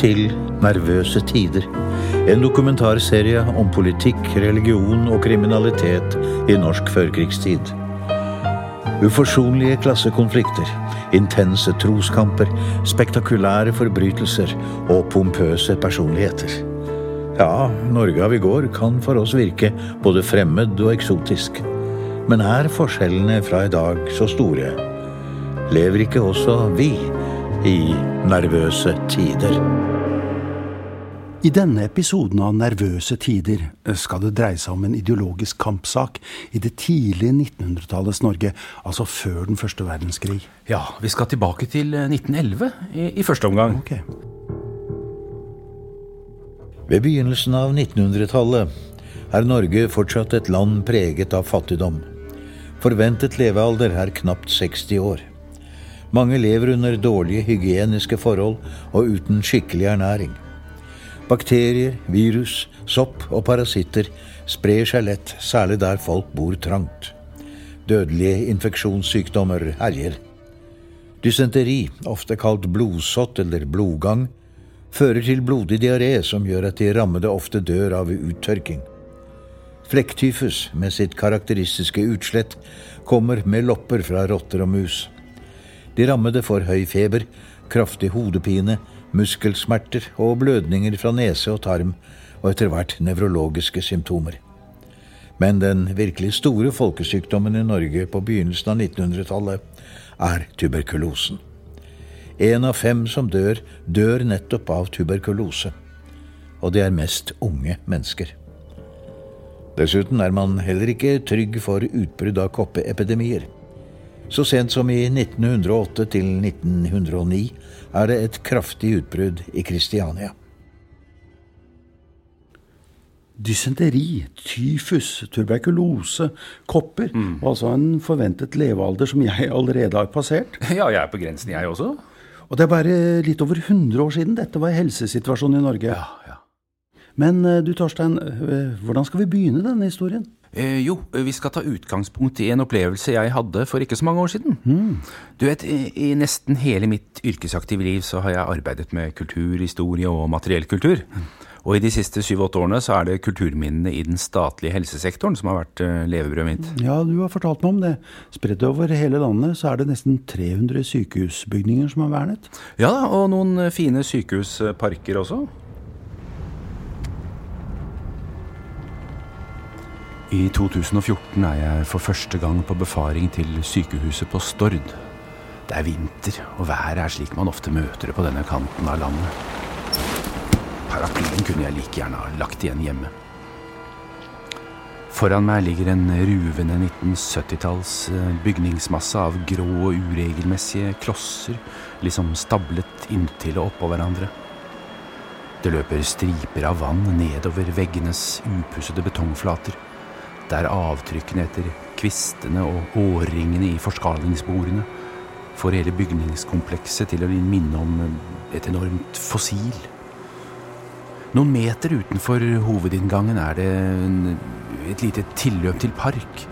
til Nervøse tider. En dokumentarserie om politikk, religion og kriminalitet i norsk førkrigstid. Uforsonlige klassekonflikter, intense troskamper, spektakulære forbrytelser og pompøse personligheter. Ja, Norge av i går kan for oss virke både fremmed og eksotisk. Men er forskjellene fra i dag så store? Lever ikke også vi i nervøse tider? I denne episoden av Nervøse tider skal det dreie seg om en ideologisk kampsak i det tidlige 1900-tallets Norge, altså før den første verdenskrig. Ja, vi skal tilbake til 1911 i, i første omgang. Ok. Ved begynnelsen av 1900-tallet er Norge fortsatt et land preget av fattigdom. Forventet levealder er knapt 60 år. Mange lever under dårlige hygieniske forhold og uten skikkelig ernæring. Bakterier, virus, sopp og parasitter sprer seg lett, særlig der folk bor trangt. Dødelige infeksjonssykdommer herjer. Dysenteri, ofte kalt blodsott eller blodgang, fører til blodig diaré som gjør at de rammede ofte dør av uttørking. Flekktyfus, med sitt karakteristiske utslett, kommer med lopper fra rotter og mus. De rammede får høy feber, kraftig hodepine, muskelsmerter og blødninger fra nese og tarm, og etter hvert nevrologiske symptomer. Men den virkelig store folkesykdommen i Norge på begynnelsen av 1900-tallet er tuberkulosen. En av fem som dør, dør nettopp av tuberkulose. Og det er mest unge mennesker. Dessuten er man heller ikke trygg for utbrudd av koppeepidemier. Så sent som i 1908 til 1909 er det et kraftig utbrudd i Kristiania. Dysenteri, tyfus, tuberkulose, kopper. Mm. altså en forventet levealder som jeg allerede har passert. Ja, jeg er på grensen, jeg også. Og det er bare litt over 100 år siden dette var helsesituasjonen i Norge. Ja, ja. Men eh, du Torstein, eh, hvordan skal vi begynne denne historien? Eh, jo, vi skal ta utgangspunkt i en opplevelse jeg hadde for ikke så mange år siden. Du vet, i, i nesten hele mitt yrkesaktive liv så har jeg arbeidet med kultur, historie og materiell kultur. Og i de siste syv-åtte årene så er det kulturminnene i den statlige helsesektoren som har vært eh, levebrødet mitt. Ja, du har fortalt meg om det. Spredt over hele landet så er det nesten 300 sykehusbygninger som er vernet. Ja og noen eh, fine sykehusparker også. I 2014 er jeg for første gang på befaring til sykehuset på Stord. Det er vinter, og været er slik man ofte møter det på denne kanten av landet. Paraplyen kunne jeg like gjerne ha lagt igjen hjemme. Foran meg ligger en ruvende 1970-talls eh, bygningsmasse av grå og uregelmessige klosser, liksom stablet inntil og oppå hverandre. Det løper striper av vann nedover veggenes upussede betongflater, der avtrykkene etter kvistene og årringene i forskalingsbordene får hele bygningskomplekset til å minne om et enormt fossil. Noen meter utenfor hovedinngangen er det en, et lite tilløp til park.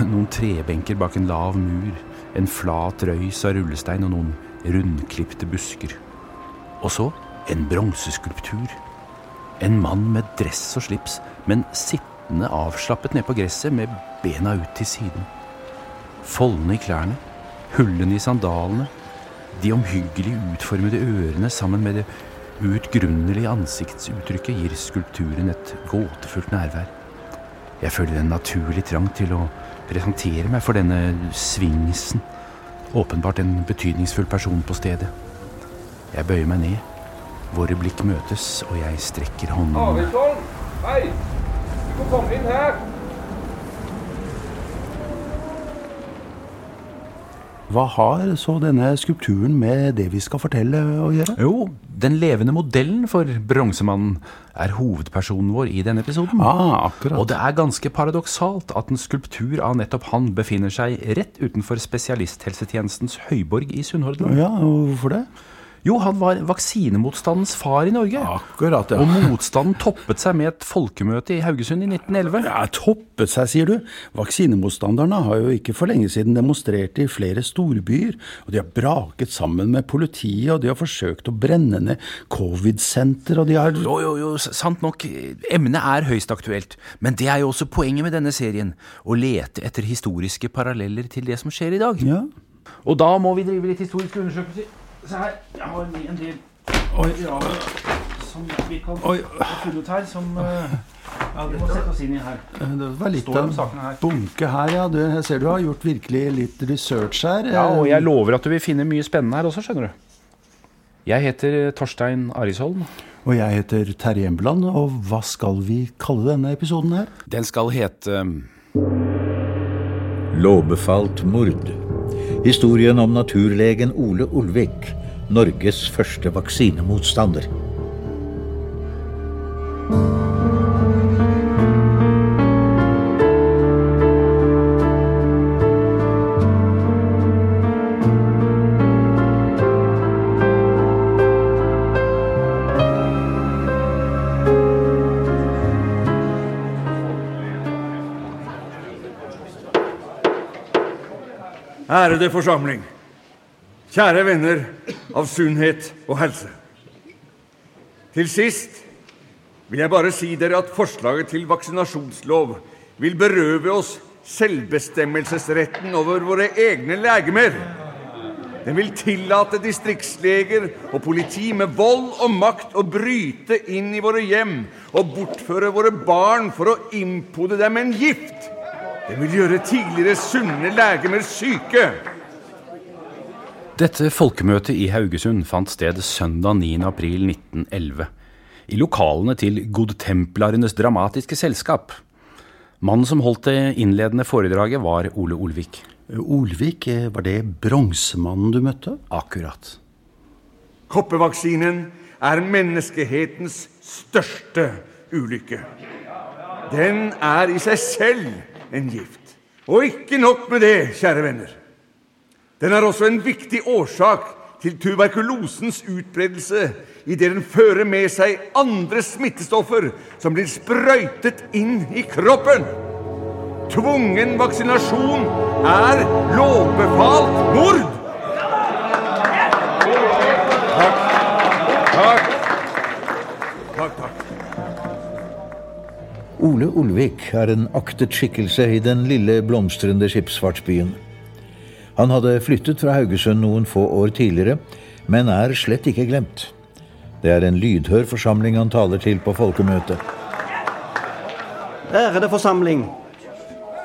Noen trebenker bak en lav mur, en flat røys av rullestein og noen rundklipte busker. Og så en bronseskulptur. En mann med dress og slips, men sittende avslappet ned på gresset med bena ut til siden. Foldene i klærne, hullene i sandalene, de omhyggelig utformede ørene sammen med det uutgrunnelige ansiktsuttrykket gir skulpturen et gåtefullt nærvær. Jeg føler en naturlig trang til å presentere meg for denne svingsen. Åpenbart en betydningsfull person på stedet. Jeg bøyer meg ned. Våre blikk møtes, og jeg strekker hånden Avisholm! Hei! Du må komme inn her! Hva har så denne skulpturen med det vi skal fortelle å gjøre? Jo, Den levende modellen for Bronsemannen er hovedpersonen vår i denne episoden. Ah, akkurat. Og det er ganske paradoksalt at en skulptur av nettopp han befinner seg rett utenfor spesialisthelsetjenestens høyborg i Sunnhordland. Ja, hvorfor det? Jo, han var vaksinemotstandens far i Norge. Akkurat, ja. Og motstanden toppet seg med et folkemøte i Haugesund i 1911. Ja, Toppet seg, sier du. Vaksinemotstanderne har jo ikke for lenge siden demonstrert i flere storbyer. Og de har braket sammen med politiet, og de har forsøkt å brenne ned covid-senter, og de har Jo, jo, jo, sant nok. Emnet er høyst aktuelt. Men det er jo også poenget med denne serien. Å lete etter historiske paralleller til det som skjer i dag. Ja. Og da må vi drive litt historiske undersøkelser. Se her, jeg har med en del materiale som vi kan Oi. ha funnet her, som eh, vi må sette oss inn i her. Det var litt av en bunke her, ja. Du, jeg ser du har gjort virkelig litt research her. Ja, og jeg lover at du vil finne mye spennende her også, skjønner du. Jeg heter Torstein Arisholm. Og jeg heter Terje Embland, og hva skal vi kalle denne episoden her? Den skal hete Lovbefalt mord. Historien om naturlegen Ole Olvik, Norges første vaksinemotstander. Ærede forsamling. Kjære venner av sunnhet og helse. Til sist vil jeg bare si dere at forslaget til vaksinasjonslov vil berøve oss selvbestemmelsesretten over våre egne legemer. Den vil tillate distriktsleger og politi med vold og makt å bryte inn i våre hjem og bortføre våre barn for å impode dem en gift. Den vil gjøre tidligere sunne legemer syke. Dette folkemøtet i Haugesund fant sted søndag 9. april 1911. I lokalene til Godtemplarenes Dramatiske Selskap. Mannen som holdt det innledende foredraget, var Ole Olvik. Olvik, eh, var det bronsemannen du møtte? Akkurat. Koppevaksinen er menneskehetens største ulykke. Den er i seg selv en gift. Og ikke nok med det, kjære venner. Den er også en viktig årsak til tuberkulosens utbredelse idet den fører med seg andre smittestoffer som blir sprøytet inn i kroppen. Tvungen vaksinasjon er lovbefalt mord! Ole Olvik er en aktet skikkelse i den lille, blomstrende skipsfartsbyen. Han hadde flyttet fra Haugesund noen få år tidligere, men er slett ikke glemt. Det er en lydhør forsamling han taler til på folkemøtet. Ærede forsamling.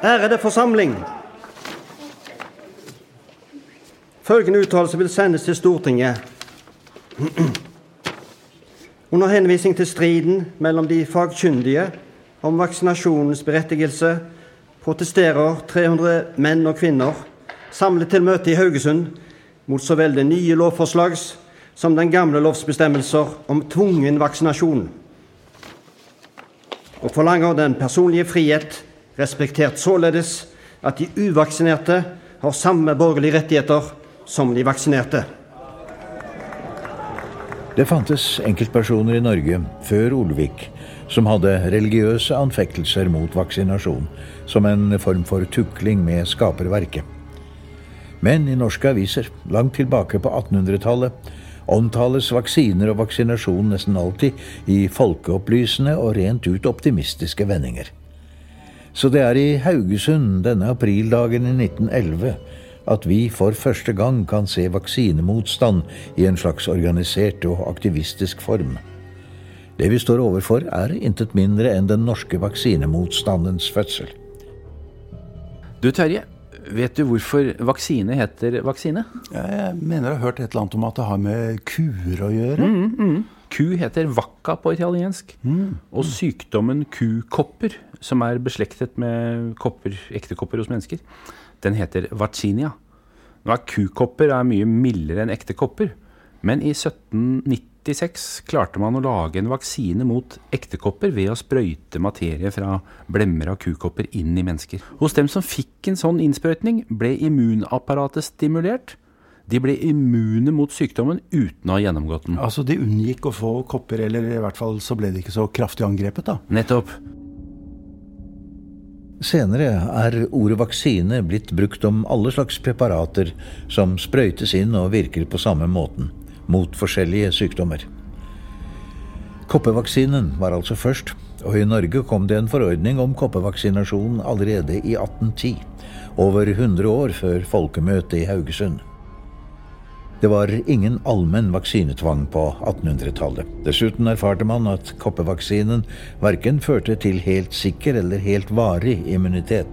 Ærede forsamling. Følgende uttalelse vil sendes til Stortinget. Under henvisning til striden mellom de fagkyndige om vaksinasjonens berettigelse protesterer 300 menn og kvinner samlet til møte i Haugesund mot så vel det nye lovforslags som den gamle lovsbestemmelser om tvungen vaksinasjon og forlanger den personlige frihet, respektert således at de uvaksinerte har samme borgerlige rettigheter som de vaksinerte. Det fantes enkeltpersoner i Norge før Olvik som hadde religiøse anfektelser mot vaksinasjon, som en form for tukling med skaperverket. Men i norske aviser, langt tilbake på 1800-tallet, omtales vaksiner og vaksinasjon nesten alltid i folkeopplysende og rent ut optimistiske vendinger. Så det er i Haugesund denne aprildagen i 1911 at vi for første gang kan se vaksinemotstand i en slags organisert og aktivistisk form. Det vi står overfor, er intet mindre enn den norske vaksinemotstandens fødsel. Du Terje, vet du hvorfor vaksine heter vaksine? Jeg mener jeg har hørt et eller annet om at det har med kuer å gjøre. Ku heter vacca på italiensk. Og sykdommen kukopper, som er beslektet med kopper, ekte kopper hos mennesker, den heter vaccinia. Nå er Kukopper er mye mildere enn ekte kopper, men i 1719 1986 klarte man å lage en vaksine mot ektekopper ved å sprøyte materie fra blemmer av kukopper inn i mennesker. Hos dem som fikk en sånn innsprøytning, ble immunapparatet stimulert. De ble immune mot sykdommen uten å ha gjennomgått den. Altså, de unngikk å få kopper, eller i hvert fall så ble de ikke så kraftig angrepet, da. Nettopp. Senere er ordet vaksine blitt brukt om alle slags preparater som sprøytes inn og virker på samme måten, mot forskjellige sykdommer. Koppevaksinen var altså først, og i Norge kom det en forordning om koppevaksinasjon allerede i 1810, over 100 år før folkemøtet i Haugesund. Det var ingen allmenn vaksinetvang på 1800-tallet. Dessuten erfarte man at koppevaksinen verken førte til helt sikker eller helt varig immunitet.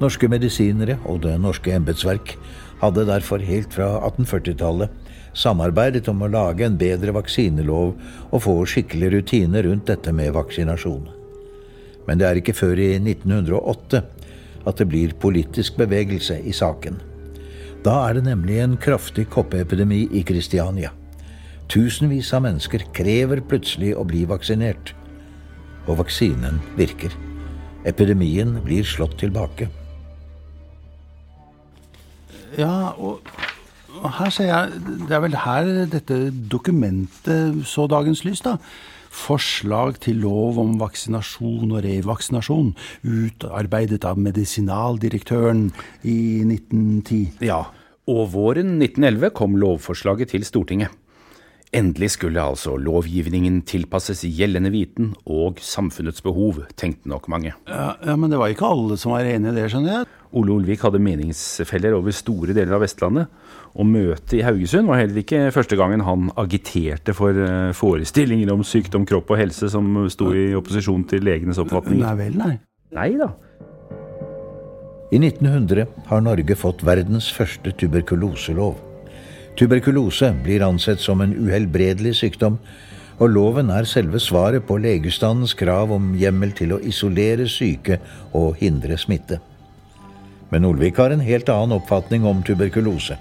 Norske medisinere og det norske embetsverk hadde derfor helt fra 1840-tallet samarbeidet om å lage en bedre vaksinelov og få skikkelige rutiner rundt dette med vaksinasjon. Men det er ikke før i 1908 at det blir politisk bevegelse i saken. Da er det nemlig en kraftig koppeepidemi i Kristiania. Tusenvis av mennesker krever plutselig å bli vaksinert. Og vaksinen virker. Epidemien blir slått tilbake. Ja, og her ser jeg Det er vel her dette dokumentet så dagens lys, da. Forslag til lov om vaksinasjon og revaksinasjon, utarbeidet av medisinaldirektøren i 1910. Ja, og våren 1911 kom lovforslaget til Stortinget. Endelig skulle altså lovgivningen tilpasses gjeldende viten og samfunnets behov, tenkte nok mange. Ja, ja, Men det var ikke alle som var enig i det, skjønner jeg? Ole Olvik hadde meningsfeller over store deler av Vestlandet, og møtet i Haugesund var heller ikke første gangen han agiterte for eh, forestillinger om sykdom, kropp og helse som sto i opposisjon til legenes oppfatning. Nei vel, nei. Nei da. I 1900 har Norge fått verdens første tuberkuloselov. Tuberkulose blir ansett som en uhelbredelig sykdom, og loven er selve svaret på legestandens krav om hjemmel til å isolere syke og hindre smitte. Men Olvik har en helt annen oppfatning om tuberkulose.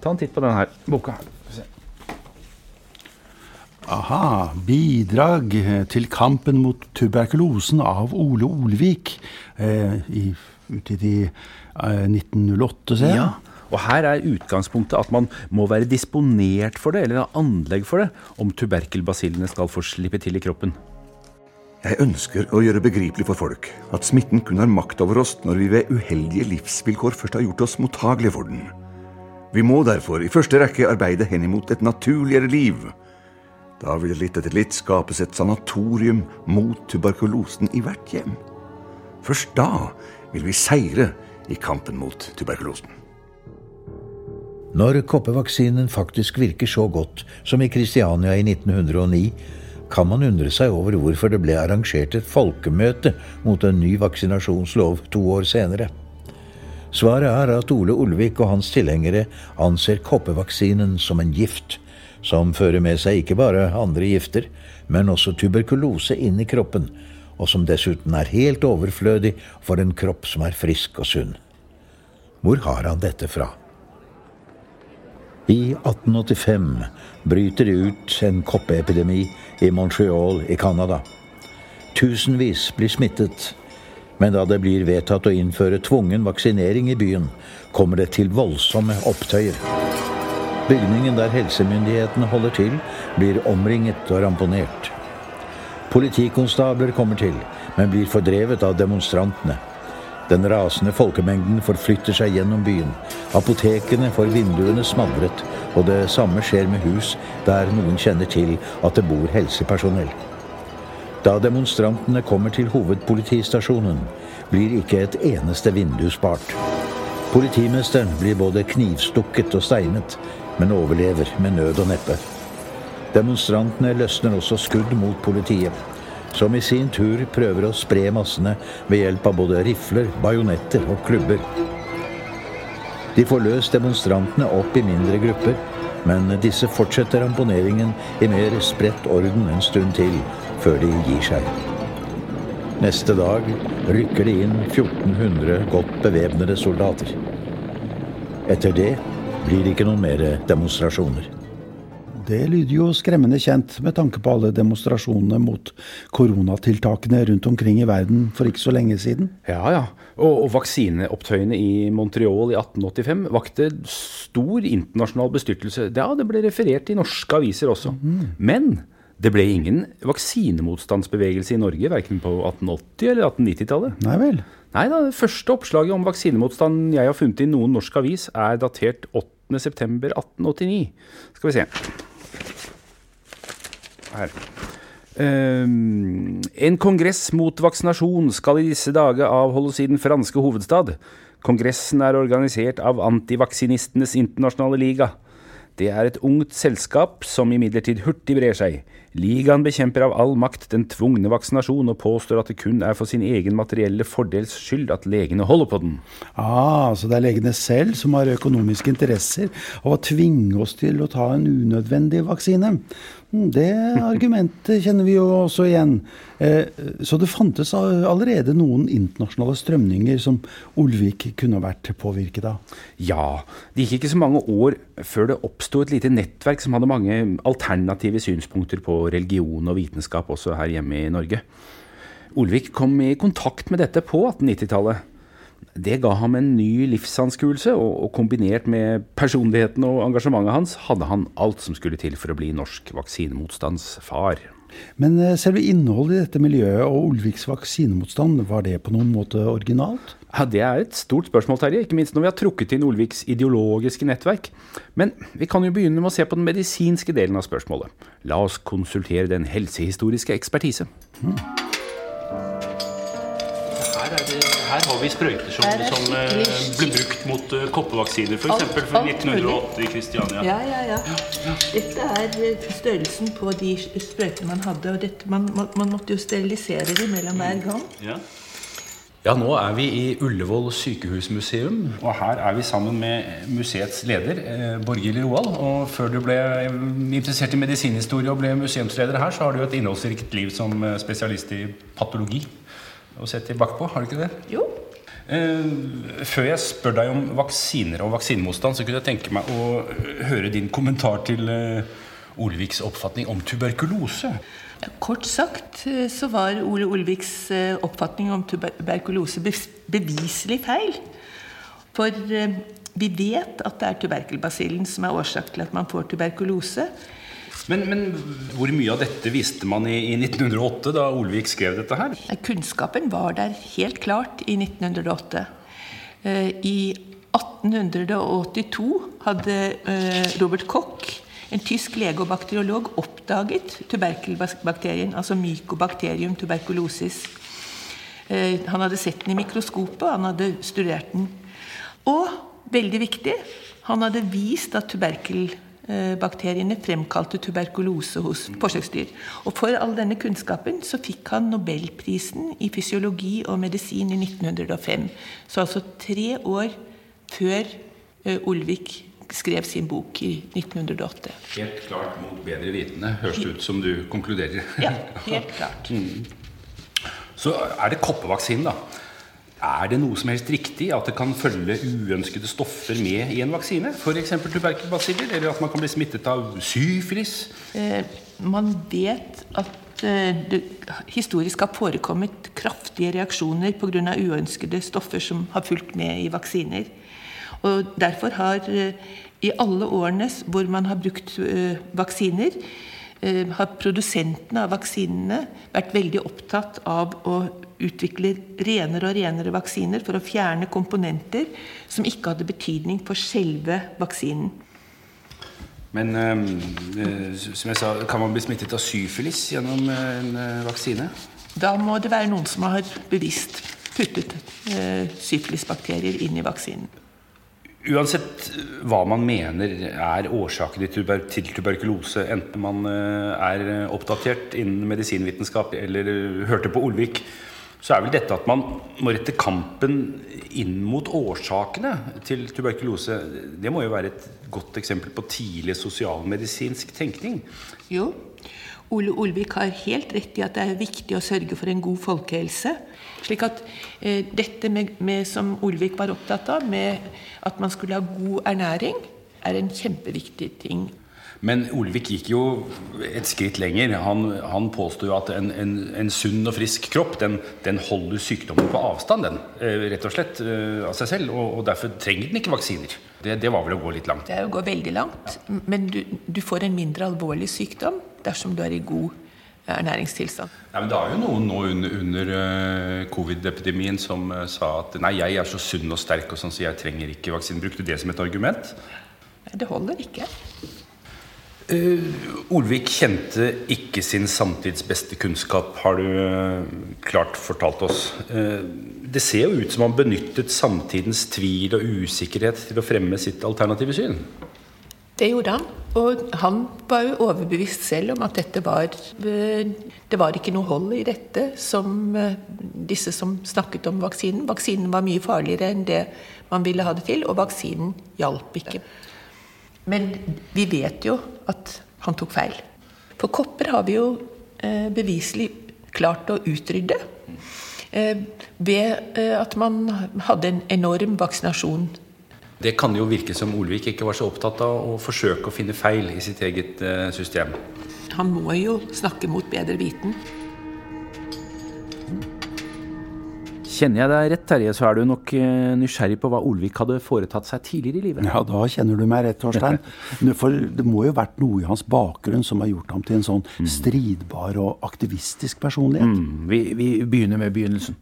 Ta en titt på denne her boka. Aha. Bidrag til kampen mot tuberkulosen av Ole Olvik. Eh, i, ute i eh, 1908, ser jeg. Ja, og her er utgangspunktet at man må være disponert for det, eller ha anlegg for det, om tuberkelbasillene skal få slippe til i kroppen. Jeg ønsker å gjøre begripelig for folk at smitten kun har makt over oss når vi ved uheldige livsvilkår først har gjort oss mottagelige for den. Vi må derfor i første rekke arbeide henimot et naturligere liv. Da vil det litt etter litt skapes et sanatorium mot tuberkulosen i hvert hjem. Først da vil vi seire i kampen mot tuberkulosen. Når koppevaksinen faktisk virker så godt som i Kristiania i 1909, kan man undre seg over hvorfor det ble arrangert et folkemøte mot en ny vaksinasjonslov to år senere. Svaret er at Ole Olvik og hans tilhengere anser koppevaksinen som en gift, som fører med seg ikke bare andre gifter, men også tuberkulose inn i kroppen, og som dessuten er helt overflødig for en kropp som er frisk og sunn. Hvor har han dette fra? I 1885 bryter det ut en koppeepidemi i Montreal i Canada. Tusenvis blir smittet, men da det blir vedtatt å innføre tvungen vaksinering i byen, kommer det til voldsomme opptøyer. Bygningen der helsemyndighetene holder til, blir omringet og ramponert. Politikonstabler kommer til, men blir fordrevet av demonstrantene. Den rasende folkemengden forflytter seg gjennom byen. Apotekene får vinduene smadret, og det samme skjer med hus der noen kjenner til at det bor helsepersonell. Da demonstrantene kommer til hovedpolitistasjonen, blir ikke et eneste vindu spart. Politimesteren blir både knivstukket og steinet, men overlever med nød og neppe. Demonstrantene løsner også skudd mot politiet som i sin tur prøver å spre massene ved hjelp av både rifler, bajonetter og klubber. De får løst demonstrantene opp i mindre grupper, men disse fortsetter ramponeringen i mer spredt orden en stund til, før de gir seg. Neste dag rykker det inn 1400 godt bevæpnede soldater. Etter det blir det ikke noen mer demonstrasjoner. Det lyder jo skremmende kjent med tanke på alle demonstrasjonene mot koronatiltakene rundt omkring i verden for ikke så lenge siden. Ja, ja. Og, og vaksineopptøyene i Montreal i 1885 vakte stor internasjonal bestyrtelse. Ja, det ble referert i norske aviser også. Men det ble ingen vaksinemotstandsbevegelse i Norge, verken på 1880- eller 1890-tallet. Nei vel. Nei da, det første oppslaget om vaksinemotstand jeg har funnet i noen norsk avis, er datert 8.9.1889. Skal vi se. Her. Ehm, en kongress mot vaksinasjon skal i disse dager avholdes i den franske hovedstad. Kongressen er organisert av Antivaksinistenes internasjonale liga. Det er et ungt selskap som imidlertid hurtig brer seg. Ligaen bekjemper av all makt den tvungne vaksinasjon og påstår at det kun er for sin egen materielle fordels skyld at legene holder på den. Ah, så det er legene selv som har økonomiske interesser av å tvinge oss til å ta en unødvendig vaksine. Mm, Det argumentet kjenner vi jo også igjen. Eh, Så det fantes allerede noen internasjonale strømninger som Olvik kunne vært påvirket av. Ja, det gikk ikke så mange år før det oppsto et lite nettverk som hadde mange alternative synspunkter på religion og vitenskap også her hjemme i Norge. Olvik kom i kontakt med dette på 1890-tallet. Det ga ham en ny livsanskuelse, og kombinert med personligheten og engasjementet hans, hadde han alt som skulle til for å bli norsk vaksinemotstandsfar. Men eh, selve innholdet i dette miljøet og Olviks vaksinemotstand, var det på noen måte originalt? Ja, Det er et stort spørsmål, Terje, ikke minst når vi har trukket inn Olviks ideologiske nettverk. Men vi kan jo begynne med å se på den medisinske delen av spørsmålet. La oss konsultere den helsehistoriske ekspertise. Her, er det, her har vi sprøyter som, som eh, ble brukt mot uh, koppevaksiner, f.eks. fra for alt 1908 i Kristiania. Ja, ja, ja. Dette er eh, størrelsen på de sprøytene man hadde. og dette, man, man, måtte jo sterilisere dem mellom hver gang. Ja. Ja, nå er vi i Ullevål sykehusmuseum, og her er vi sammen med museets leder, eh, Borghild Roald. Og før du ble eh, interessert i medisinhistorie og ble museumsleder her, så har du jo et innholdsrikt liv som eh, spesialist i patologi å se tilbake på, har du ikke det? Jo. Eh, før jeg spør deg om vaksiner og vaksinemotstand, så kunne jeg tenke meg å høre din kommentar til eh, Olviks oppfatning om tuberkulose. Kort sagt eh, så var Ole Olviks eh, oppfatning om tuberkulose beviselig feil. For eh, vi vet at det er tuberkelbasillen som er årsak til at man får tuberkulose. Men, men hvor mye av dette visste man i, i 1908, da Olvik skrev dette her? Kunnskapen var der helt klart i 1908. Eh, I 1882 hadde eh, Robert Koch, en tysk lege og bakteriolog, oppdaget tuberkelbakterien, altså mycobacterium tuberculosis. Eh, Han hadde sett den i mikroskopet, han hadde studert den. Og, veldig viktig, han hadde vist at tuberkelbakteriene fremkalte tuberkulose hos forsøksdyr. Og for all denne kunnskapen så fikk han nobelprisen i fysiologi og medisin i 1905. Så altså tre år før eh, Olvik skrev sin bok i 1908. Helt klart mot bedre vitende, høres det ut som du konkluderer. Ja, helt klart. Så er det koppevaksinen, da. Er det noe som helst riktig at det kan følge uønskede stoffer med i en vaksine? F.eks. tuberkelbasiller, eller at man kan bli smittet av syfilis? Eh, man vet at eh, det historisk har forekommet kraftige reaksjoner pga. uønskede stoffer som har fulgt med i vaksiner. Og Derfor har eh, i alle årene hvor man har brukt eh, vaksiner, har produsentene av vaksinene vært veldig opptatt av å utvikle renere og renere vaksiner for å fjerne komponenter som ikke hadde betydning for selve vaksinen. Men eh, eh, som jeg sa, kan man bli smittet av syfilis gjennom eh, en eh, vaksine? Da må det være noen som har bevisst puttet eh, syfilisbakterier inn i vaksinen. Uansett hva man mener er årsaken til tuberkulose, enten man eh, er oppdatert innen medisinvitenskap eller eh, hørte på Olvik, så er vel dette at man må rette kampen inn mot årsakene til tuberkulose, det må jo være et godt eksempel på tidlig sosialmedisinsk tenkning. Jo, Ole Olvik har helt rett i at det er viktig å sørge for en god folkehelse. Slik at eh, dette med, med, som Olvik var opptatt av, med at man skulle ha god ernæring, er en kjempeviktig ting. Men Olvik gikk jo et skritt lenger. Han, han påsto at en, en, en, sunn og frisk kropp den, den holder sykdommen på avstand, den, eh, rett og slett av seg selv. Og, og derfor trenger den ikke vaksiner. Det, det, var vel å gå litt langt. Det er å gå veldig langt. Men du, du får en mindre alvorlig sykdom dersom du er i god ernæringstilstand. Nei, men Det er jo noen nå under, under covid-epidemien som sa at nei, jeg er så sunn og sterk, og sånn, så jeg trenger ikke vaksine. Brukte du det som et argument? Nei, det holder ikke. Uh, Olvik kjente ikke sin samtids beste kunnskap, har du uh, klart fortalt oss. Uh, det ser jo ut som han benyttet samtidens tvil og usikkerhet til å fremme sitt alternative syn. Det gjorde han. Og han var jo overbevist selv om at dette var Det var ikke noe hold i dette som disse som snakket om vaksinen. Vaksinen var mye farligere enn det man ville ha det til, og vaksinen hjalp ikke. Men vi vet jo at han tok feil. For kopper har vi jo eh, beviselig klart å utrydde. Eh, ved eh, at man hadde en enorm vaksinasjon. Det kan jo virke som Olvik ikke var så opptatt av å forsøke å finne feil i sitt eget eh, system. Han må jo snakke mot bedre viten. Kjenner jeg deg rett, Terje, så er du nok eh, nysgjerrig på hva Olvik hadde foretatt seg tidligere i livet? Ja, da kjenner du meg rett, Torstein. For det må jo ha vært noe i hans bakgrunn som har gjort ham til en sånn mm. stridbar og aktivistisk personlighet. Mm. Vi, vi begynner med begynnelsen.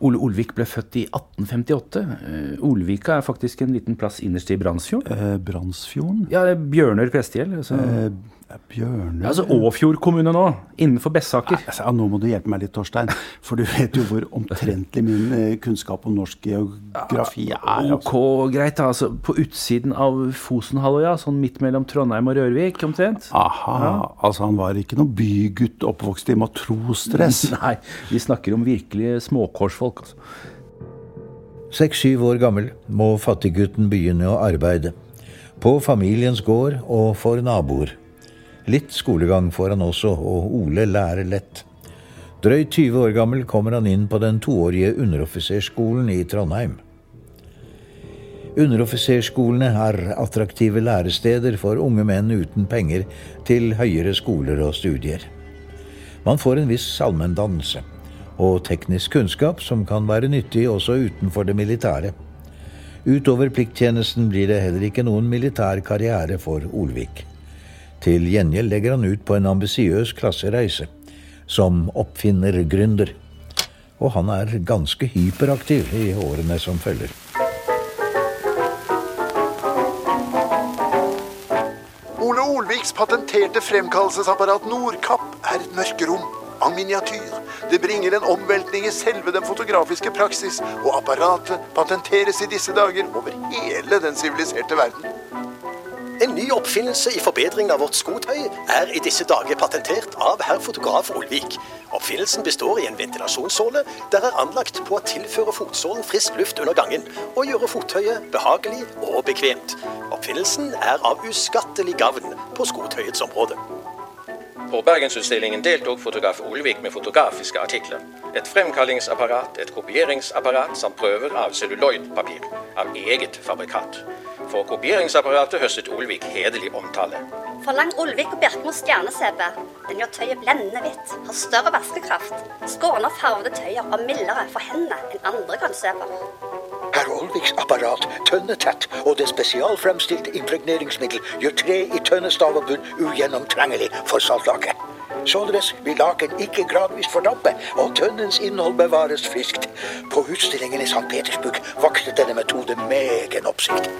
Ole Olvik ble født i 1858. Eh, Olvika er faktisk en liten plass innerst i Brandsfjorden. Eh, Brandsfjorden? Ja, Bjørnør prestegjeld. Altså. Eh, Bjørne ja, Altså Åfjord kommune nå, innenfor Bessaker. Altså, ja, nå må du hjelpe meg litt, Torstein. For du vet jo hvor omtrentlig min eh, kunnskap om norsk geografi er. Altså. Ok, greit. altså På utsiden av Fosenhalvøya, sånn midt mellom Trondheim og Rørvik omtrent. Aha, ja. altså han var ikke noen bygutt oppvokst i matrosdress? Nei, vi snakker om virkelige småkårsfolk. altså. Seks-syv år gammel må fattiggutten begynne å arbeide. På familiens gård og for naboer. Litt skolegang får han også, og Ole lærer lett. Drøyt 20 år gammel kommer han inn på den toårige underoffiserskolen i Trondheim. Underoffiserskolene er attraktive læresteder for unge menn uten penger til høyere skoler og studier. Man får en viss allmenndannelse og teknisk kunnskap som kan være nyttig også utenfor det militære. Utover plikttjenesten blir det heller ikke noen militær karriere for Olvik. Til gjengjeld legger han ut på en ambisiøs klassereise som oppfinner-gründer. Og han er ganske hyperaktiv i årene som følger. Ole Olviks patenterte fremkallelsesapparat Nordkapp er et mørkerom av miniatyr. Det bringer en omveltning i selve den fotografiske praksis, og apparatet patenteres i disse dager over hele den siviliserte verden. En ny oppfinnelse i forbedringen av vårt skotøy er i disse dager patentert av herr fotograf Olvik. Oppfinnelsen består i en ventilasjonssåle der er anlagt på å tilføre fotsålen frisk luft under gangen og gjøre fottøyet behagelig og bekvemt. Oppfinnelsen er av uskattelig gavn på skotøyets område. På Bergensutstillingen deltok fotograf Olvik med fotografiske artikler. Et fremkallingsapparat, et kopieringsapparat samt prøver av celluloidpapir av eget fabrikat. For kopieringsapparatet høstet Olvik hederlig omtale. Forlang Olvik og Bjerkmo stjerne-CP. Den gjør tøyet blendende hvitt, har større vaskekraft, skåner farvede tøyer og mildere for hendene enn andre grønnseper. Herr Olviks apparat, tønnetett, og det spesialfremstilte impregneringsmiddel gjør tre i tønnestav og bunn ugjennomtrengelig for saltlake. Således vil laken ikke gradvis fordampe, og tønnens innhold bevares friskt. På utstillingen i St. Petersburg vakte denne metode megen oppsikt.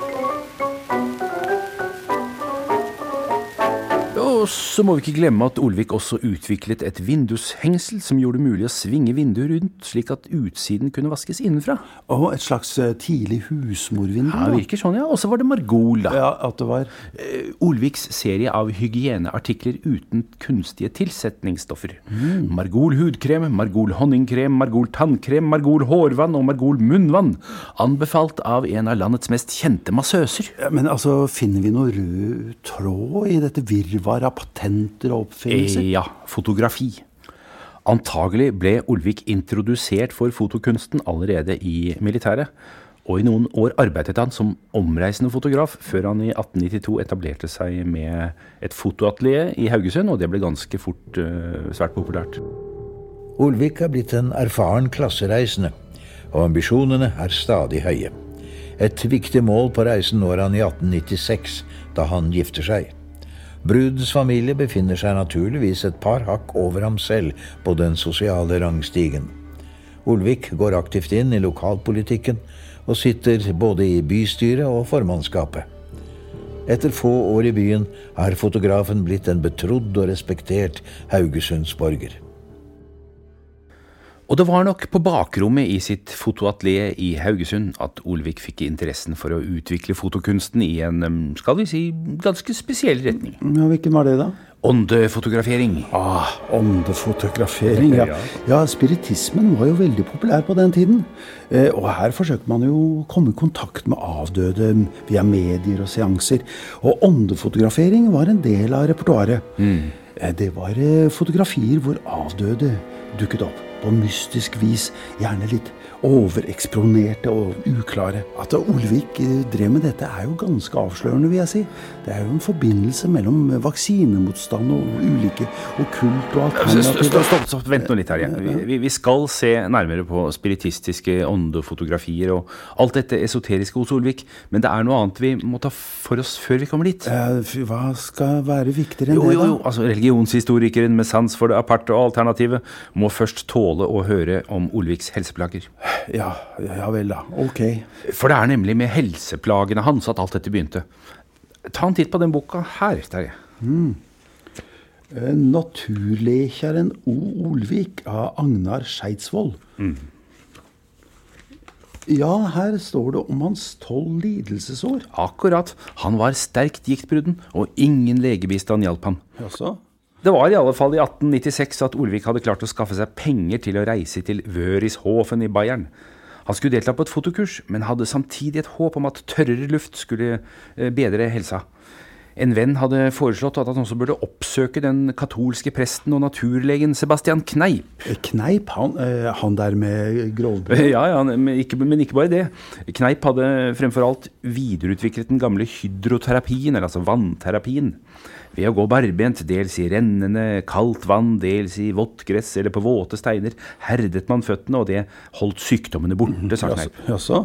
Og så må vi ikke glemme at Olvik også utviklet et vindushengsel som gjorde det mulig å svinge vinduet rundt, slik at utsiden kunne vaskes innenfra. Og et slags eh, tidlig husmorvindu? Ja, virker sånn, ja. Og så var det Margol, da. Ja, at det var... Uh, Olviks serie av hygieneartikler uten kunstige tilsetningsstoffer. Mm. Margol hudkrem, Margol honningkrem, Margol tannkrem, Margol hårvann og Margol munnvann. Anbefalt av en av landets mest kjente massøser. Ja, men altså, finner vi noe rød tråd i dette virvaret av patenter og oppfinnelser? Ja, fotografi. Antagelig ble Olvik introdusert for fotokunsten allerede i militæret. Og i noen år arbeidet han som omreisende fotograf, før han i 1892 etablerte seg med et fotoatelier i Haugesund, og det ble ganske fort uh, svært populært. Olvik er blitt en erfaren klassereisende, og ambisjonene er stadig høye. Et viktig mål på reisen når han i 1896, da han gifter seg. Brudens familie befinner seg naturligvis et par hakk over ham selv på den sosiale rangstigen. Olvik går aktivt inn i lokalpolitikken og sitter både i bystyret og formannskapet. Etter få år i byen har fotografen blitt en betrodd og respektert haugesundsborger. Og det var nok på bakrommet i sitt fotoatelier i Haugesund at Olvik fikk interessen for å utvikle fotokunsten i en, skal vi si, ganske spesiell retning. Ja, Hvilken var det, da? Åndefotografering. Ah, åndefotografering, ja. ja. Spiritismen var jo veldig populær på den tiden. Eh, og her forsøkte man jo å komme i kontakt med avdøde via medier og seanser. Og åndefotografering var en del av repertoaret. Mm. Eh, det var eh, fotografier hvor avdøde dukket opp på mystisk vis, gjerne litt overeksponerte og uklare. At Olvik eh, drev med dette er jo ganske avslørende, vil jeg si. Det er jo en forbindelse mellom vaksinemotstand og ulike okkult og alternativer. Stopp, stopp, vent nå litt her. igjen. Vi, vi, skal se nærmere på spiritistiske åndefotografier og alt dette esoteriske hos Olvik, men det er noe annet vi må ta for oss før vi kommer dit. Hva skal være viktigere enn jo, det, da? Jo, jo, altså Religionshistorikeren med sans for det aparte og alternativet må først tåle å høre om Olviks helseplager. Ja, ja vel, da. Ok. For det er nemlig med helseplagene hans at alt dette begynte. Ta en titt på den boka her, Terje. Mm. 'Naturlekjaren O. Olvik' av Agnar Skeidsvold. Mm. Ja, her står det om hans tolv lidelsesår. Akkurat. Han var sterkt giktbrudden, og ingen legebistand hjalp ham. Jaså? Det var i alle fall i 1896 at Olvik hadde klart å skaffe seg penger til å reise til Wørishofen i Bayern. Han skulle delta på et fotokurs, men hadde samtidig et håp om at tørrere luft skulle eh, bedre helsa. En venn hadde foreslått at han også burde oppsøke den katolske presten og naturlegen Sebastian Kneip. Eh, Kneip? Han, eh, han der med grovbrød? Ja, ja men, ikke, men, ikke, bare det. Kneip hadde fremfor alt videreutviklet den gamle hydroterapien, eller altså vannterapien. Ved å gå barbent, dels i rennende, kaldt vann, dels i vått gress eller på våte steiner, herdet man føttene, og det holdt sykdommene borte, sa Kneip. Jaså?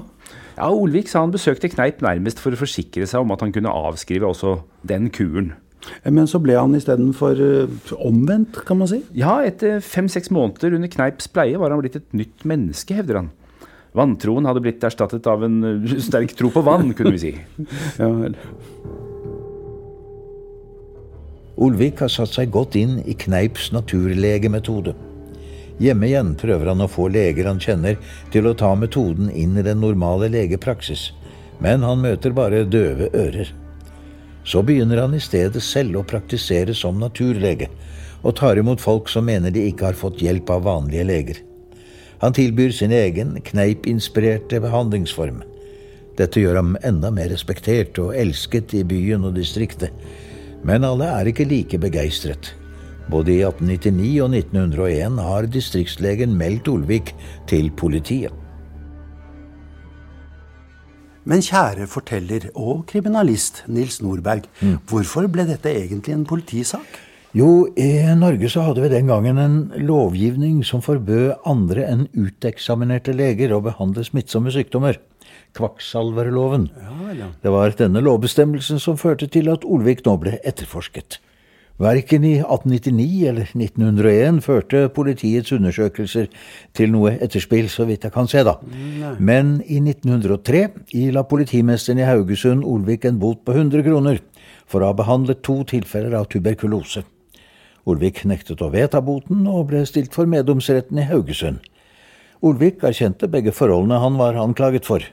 Ja, Olvik sa han besøkte Kneip nærmest for å forsikre seg om at han kunne avskrive også den kuren. Men så ble han istedenfor uh, omvendt, kan man si? Ja, etter fem-seks måneder under Kneips pleie var han blitt et nytt menneske, hevder han. Vanntroen hadde blitt erstattet av en uh, sterk tro på vann, kunne vi si. ja, vel. Olvik har satt seg godt inn i Kneips naturlegemetode. Hjemme igjen prøver han å få leger han kjenner til å ta metoden inn i den normale legepraksis, men han møter bare døve ører. Så begynner han i stedet selv å praktisere som naturlege, og tar imot folk som mener de ikke har fått hjelp av vanlige leger. Han tilbyr sin egen Kneip-inspirerte behandlingsform. Dette gjør ham enda mer respektert og elsket i byen og distriktet, men alle er ikke like begeistret. Både i 1899 og 1901 har distriktslegen meldt Olvik til politiet. Men kjære forteller og kriminalist Nils Nordberg, mm. hvorfor ble dette egentlig en politisak? Jo, i Norge så hadde vi den gangen en lovgivning som forbød andre enn uteksaminerte leger å behandle smittsomme sykdommer kvakksalverloven. Ja, ja. Det var denne lovbestemmelsen som førte til at Olvik nå ble etterforsket. Verken i 1899 eller 1901 førte politiets undersøkelser til noe etterspill, så vidt jeg kan se, da. Nei. Men i 1903 ila politimesteren i Haugesund Olvik en bot på 100 kroner for å ha behandlet to tilfeller av tuberkulose. Olvik nektet å vedta boten og ble stilt for meddomsretten i Haugesund. Olvik erkjente begge forholdene han var anklaget for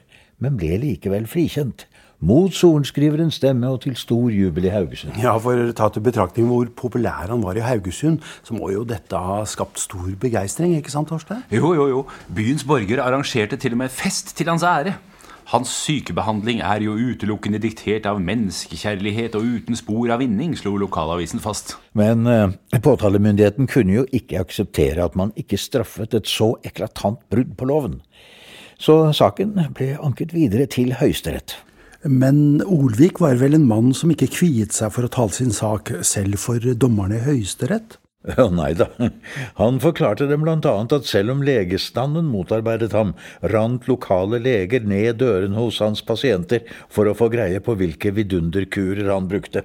men ble likevel frikjent. Mot sorenskriverens stemme og til stor jubel i Haugesund. Ja, For ta til betraktning hvor populær han var i Haugesund, så må jo dette ha skapt stor begeistring, ikke sant, Torstein? Jo, jo, jo. Byens borgere arrangerte til og med fest til hans ære. Hans sykebehandling er jo utelukkende diktert av menneskekjærlighet og uten spor av vinning, slo lokalavisen fast. Men eh, påtalemyndigheten kunne jo ikke akseptere at man ikke straffet et så eklatant brudd på loven. Så saken ble anket videre til Høyesterett. Men Olvik var vel en mann som ikke kviet seg for å tale sin sak, selv for dommerne i Høyesterett? Ja, nei da. Han forklarte dem blant annet at selv om legestanden motarbeidet ham, rant lokale leger ned dørene hos hans pasienter for å få greie på hvilke vidunderkurer han brukte.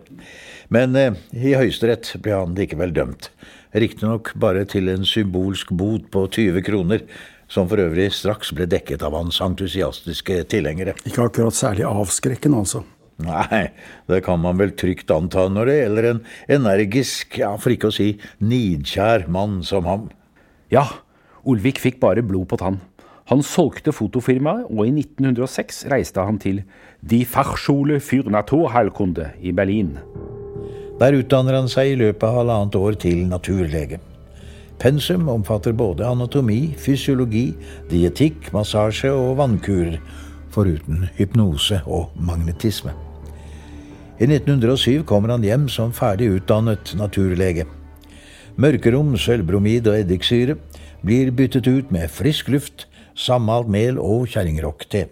Men eh, i Høyesterett ble han likevel dømt. Riktignok bare til en symbolsk bot på 20 kroner, som for øvrig straks ble dekket av hans entusiastiske tilhengere. Ikke akkurat særlig avskrekkende, altså. Nei, det kan man vel trygt anta når det gjelder en energisk, ja, for ikke å si nidkjær mann som ham. Ja, Olvik fikk bare blod på tann. Han solgte fotofirmaet, og i 1906 reiste han til Die Fachschule für Naturheilkunde i Berlin. Der utdanner han seg i løpet av halvannet år til naturlege. Pensum omfatter både anatomi, fysiologi, dietikk, massasje og vannkurer, foruten hypnose og magnetisme. I 1907 kommer han hjem som ferdig utdannet naturlege. Mørkerom, sølvbromid og eddiksyre blir byttet ut med frisk luft, sammalt mel og kjerringrock-te.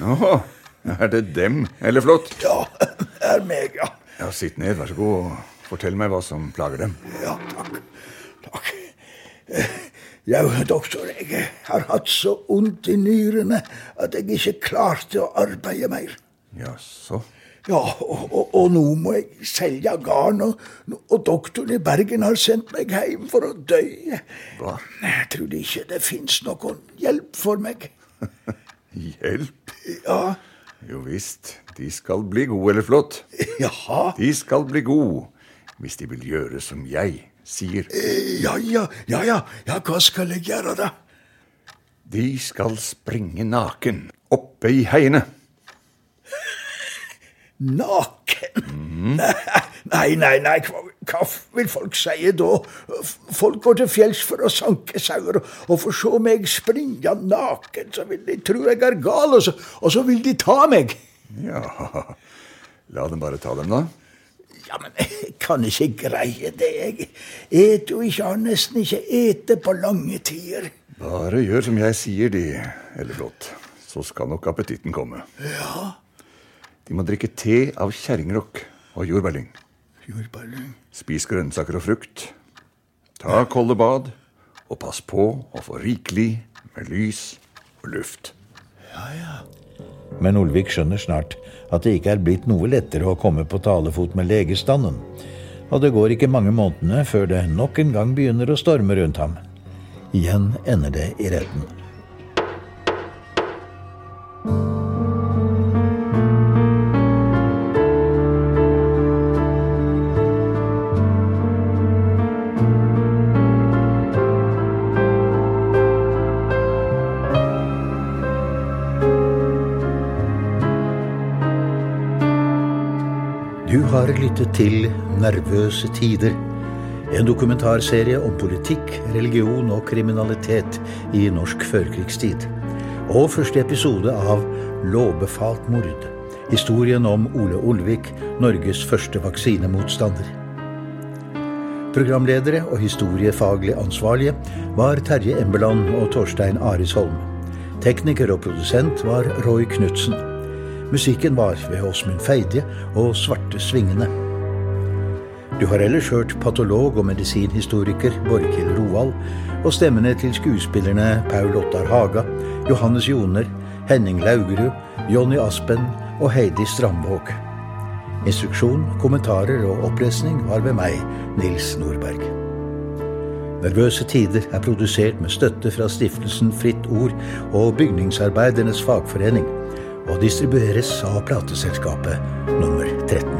Nå, er det dem, eller flott? Ja, det er meg, ja. Ja, Sitt ned, vær så god, fortell meg hva som plager dem. Ja, takk. Takk. Ja, doktor, jeg har hatt så vondt i nyrene at jeg ikke klarte å arbeide mer. Jaså? Ja, og, og, og nå må jeg selge garn, og, og doktoren i Bergen har sendt meg hjem for å dø. Hva? Jeg trodde ikke det fins noen hjelp for meg. Hjelp? Ja. Jo visst, de skal bli gode, eller flott. Jaha? De skal bli gode, hvis de vil gjøre som jeg sier. Ja, ja, ja, ja. Ja, hva skal jeg gjøre, da? De skal springe naken oppe i heiene. Naken? Nei, nei, nei, hva, hva vil folk si da? Folk går til fjells for å sanke sauer, og for så meg springe naken, så vil de tro jeg er gal, og så, og så vil de ta meg. Ja, la dem bare ta dem, da. Ja, men jeg kan ikke greie det. Jeg et jo ikke, har nesten ikke ete på lange tider. Bare gjør som jeg sier, de, eller flott. Så skal nok appetitten komme. Ja, De må drikke te av kjerringrokk og jordbærlyng. jordbærlyng. Spis grønnsaker og frukt. Ta kolde bad, og pass på å få rikelig med lys og luft. Men Olvik skjønner snart at det ikke er blitt noe lettere å komme på talefot med legestanden. Og det går ikke mange månedene før det nok en gang begynner å storme rundt ham. Igjen ender det i retten. Du lyttet til Nervøse tider. En dokumentarserie om politikk, religion og kriminalitet i norsk førkrigstid. Og første episode av Lovbefalt mord. Historien om Ole Olvik, Norges første vaksinemotstander. Programledere og historiefaglig ansvarlige var Terje Embeland og Torstein Arisholm. Tekniker og produsent var Roy Knutsen. Musikken var ved Åsmund Feidje og Svarte Svingene. Du har ellers hørt patolog og medisinhistoriker Borghild Roald og stemmene til skuespillerne Paul Ottar Haga, Johannes Joner, Henning Laugerud, Jonny Aspen og Heidi Strandvåg. Instruksjon, kommentarer og opplesning var ved meg, Nils Nordberg. Nervøse tider er produsert med støtte fra stiftelsen Fritt Ord og Bygningsarbeidernes Fagforening, og distribueres av plateselskapet nummer 13.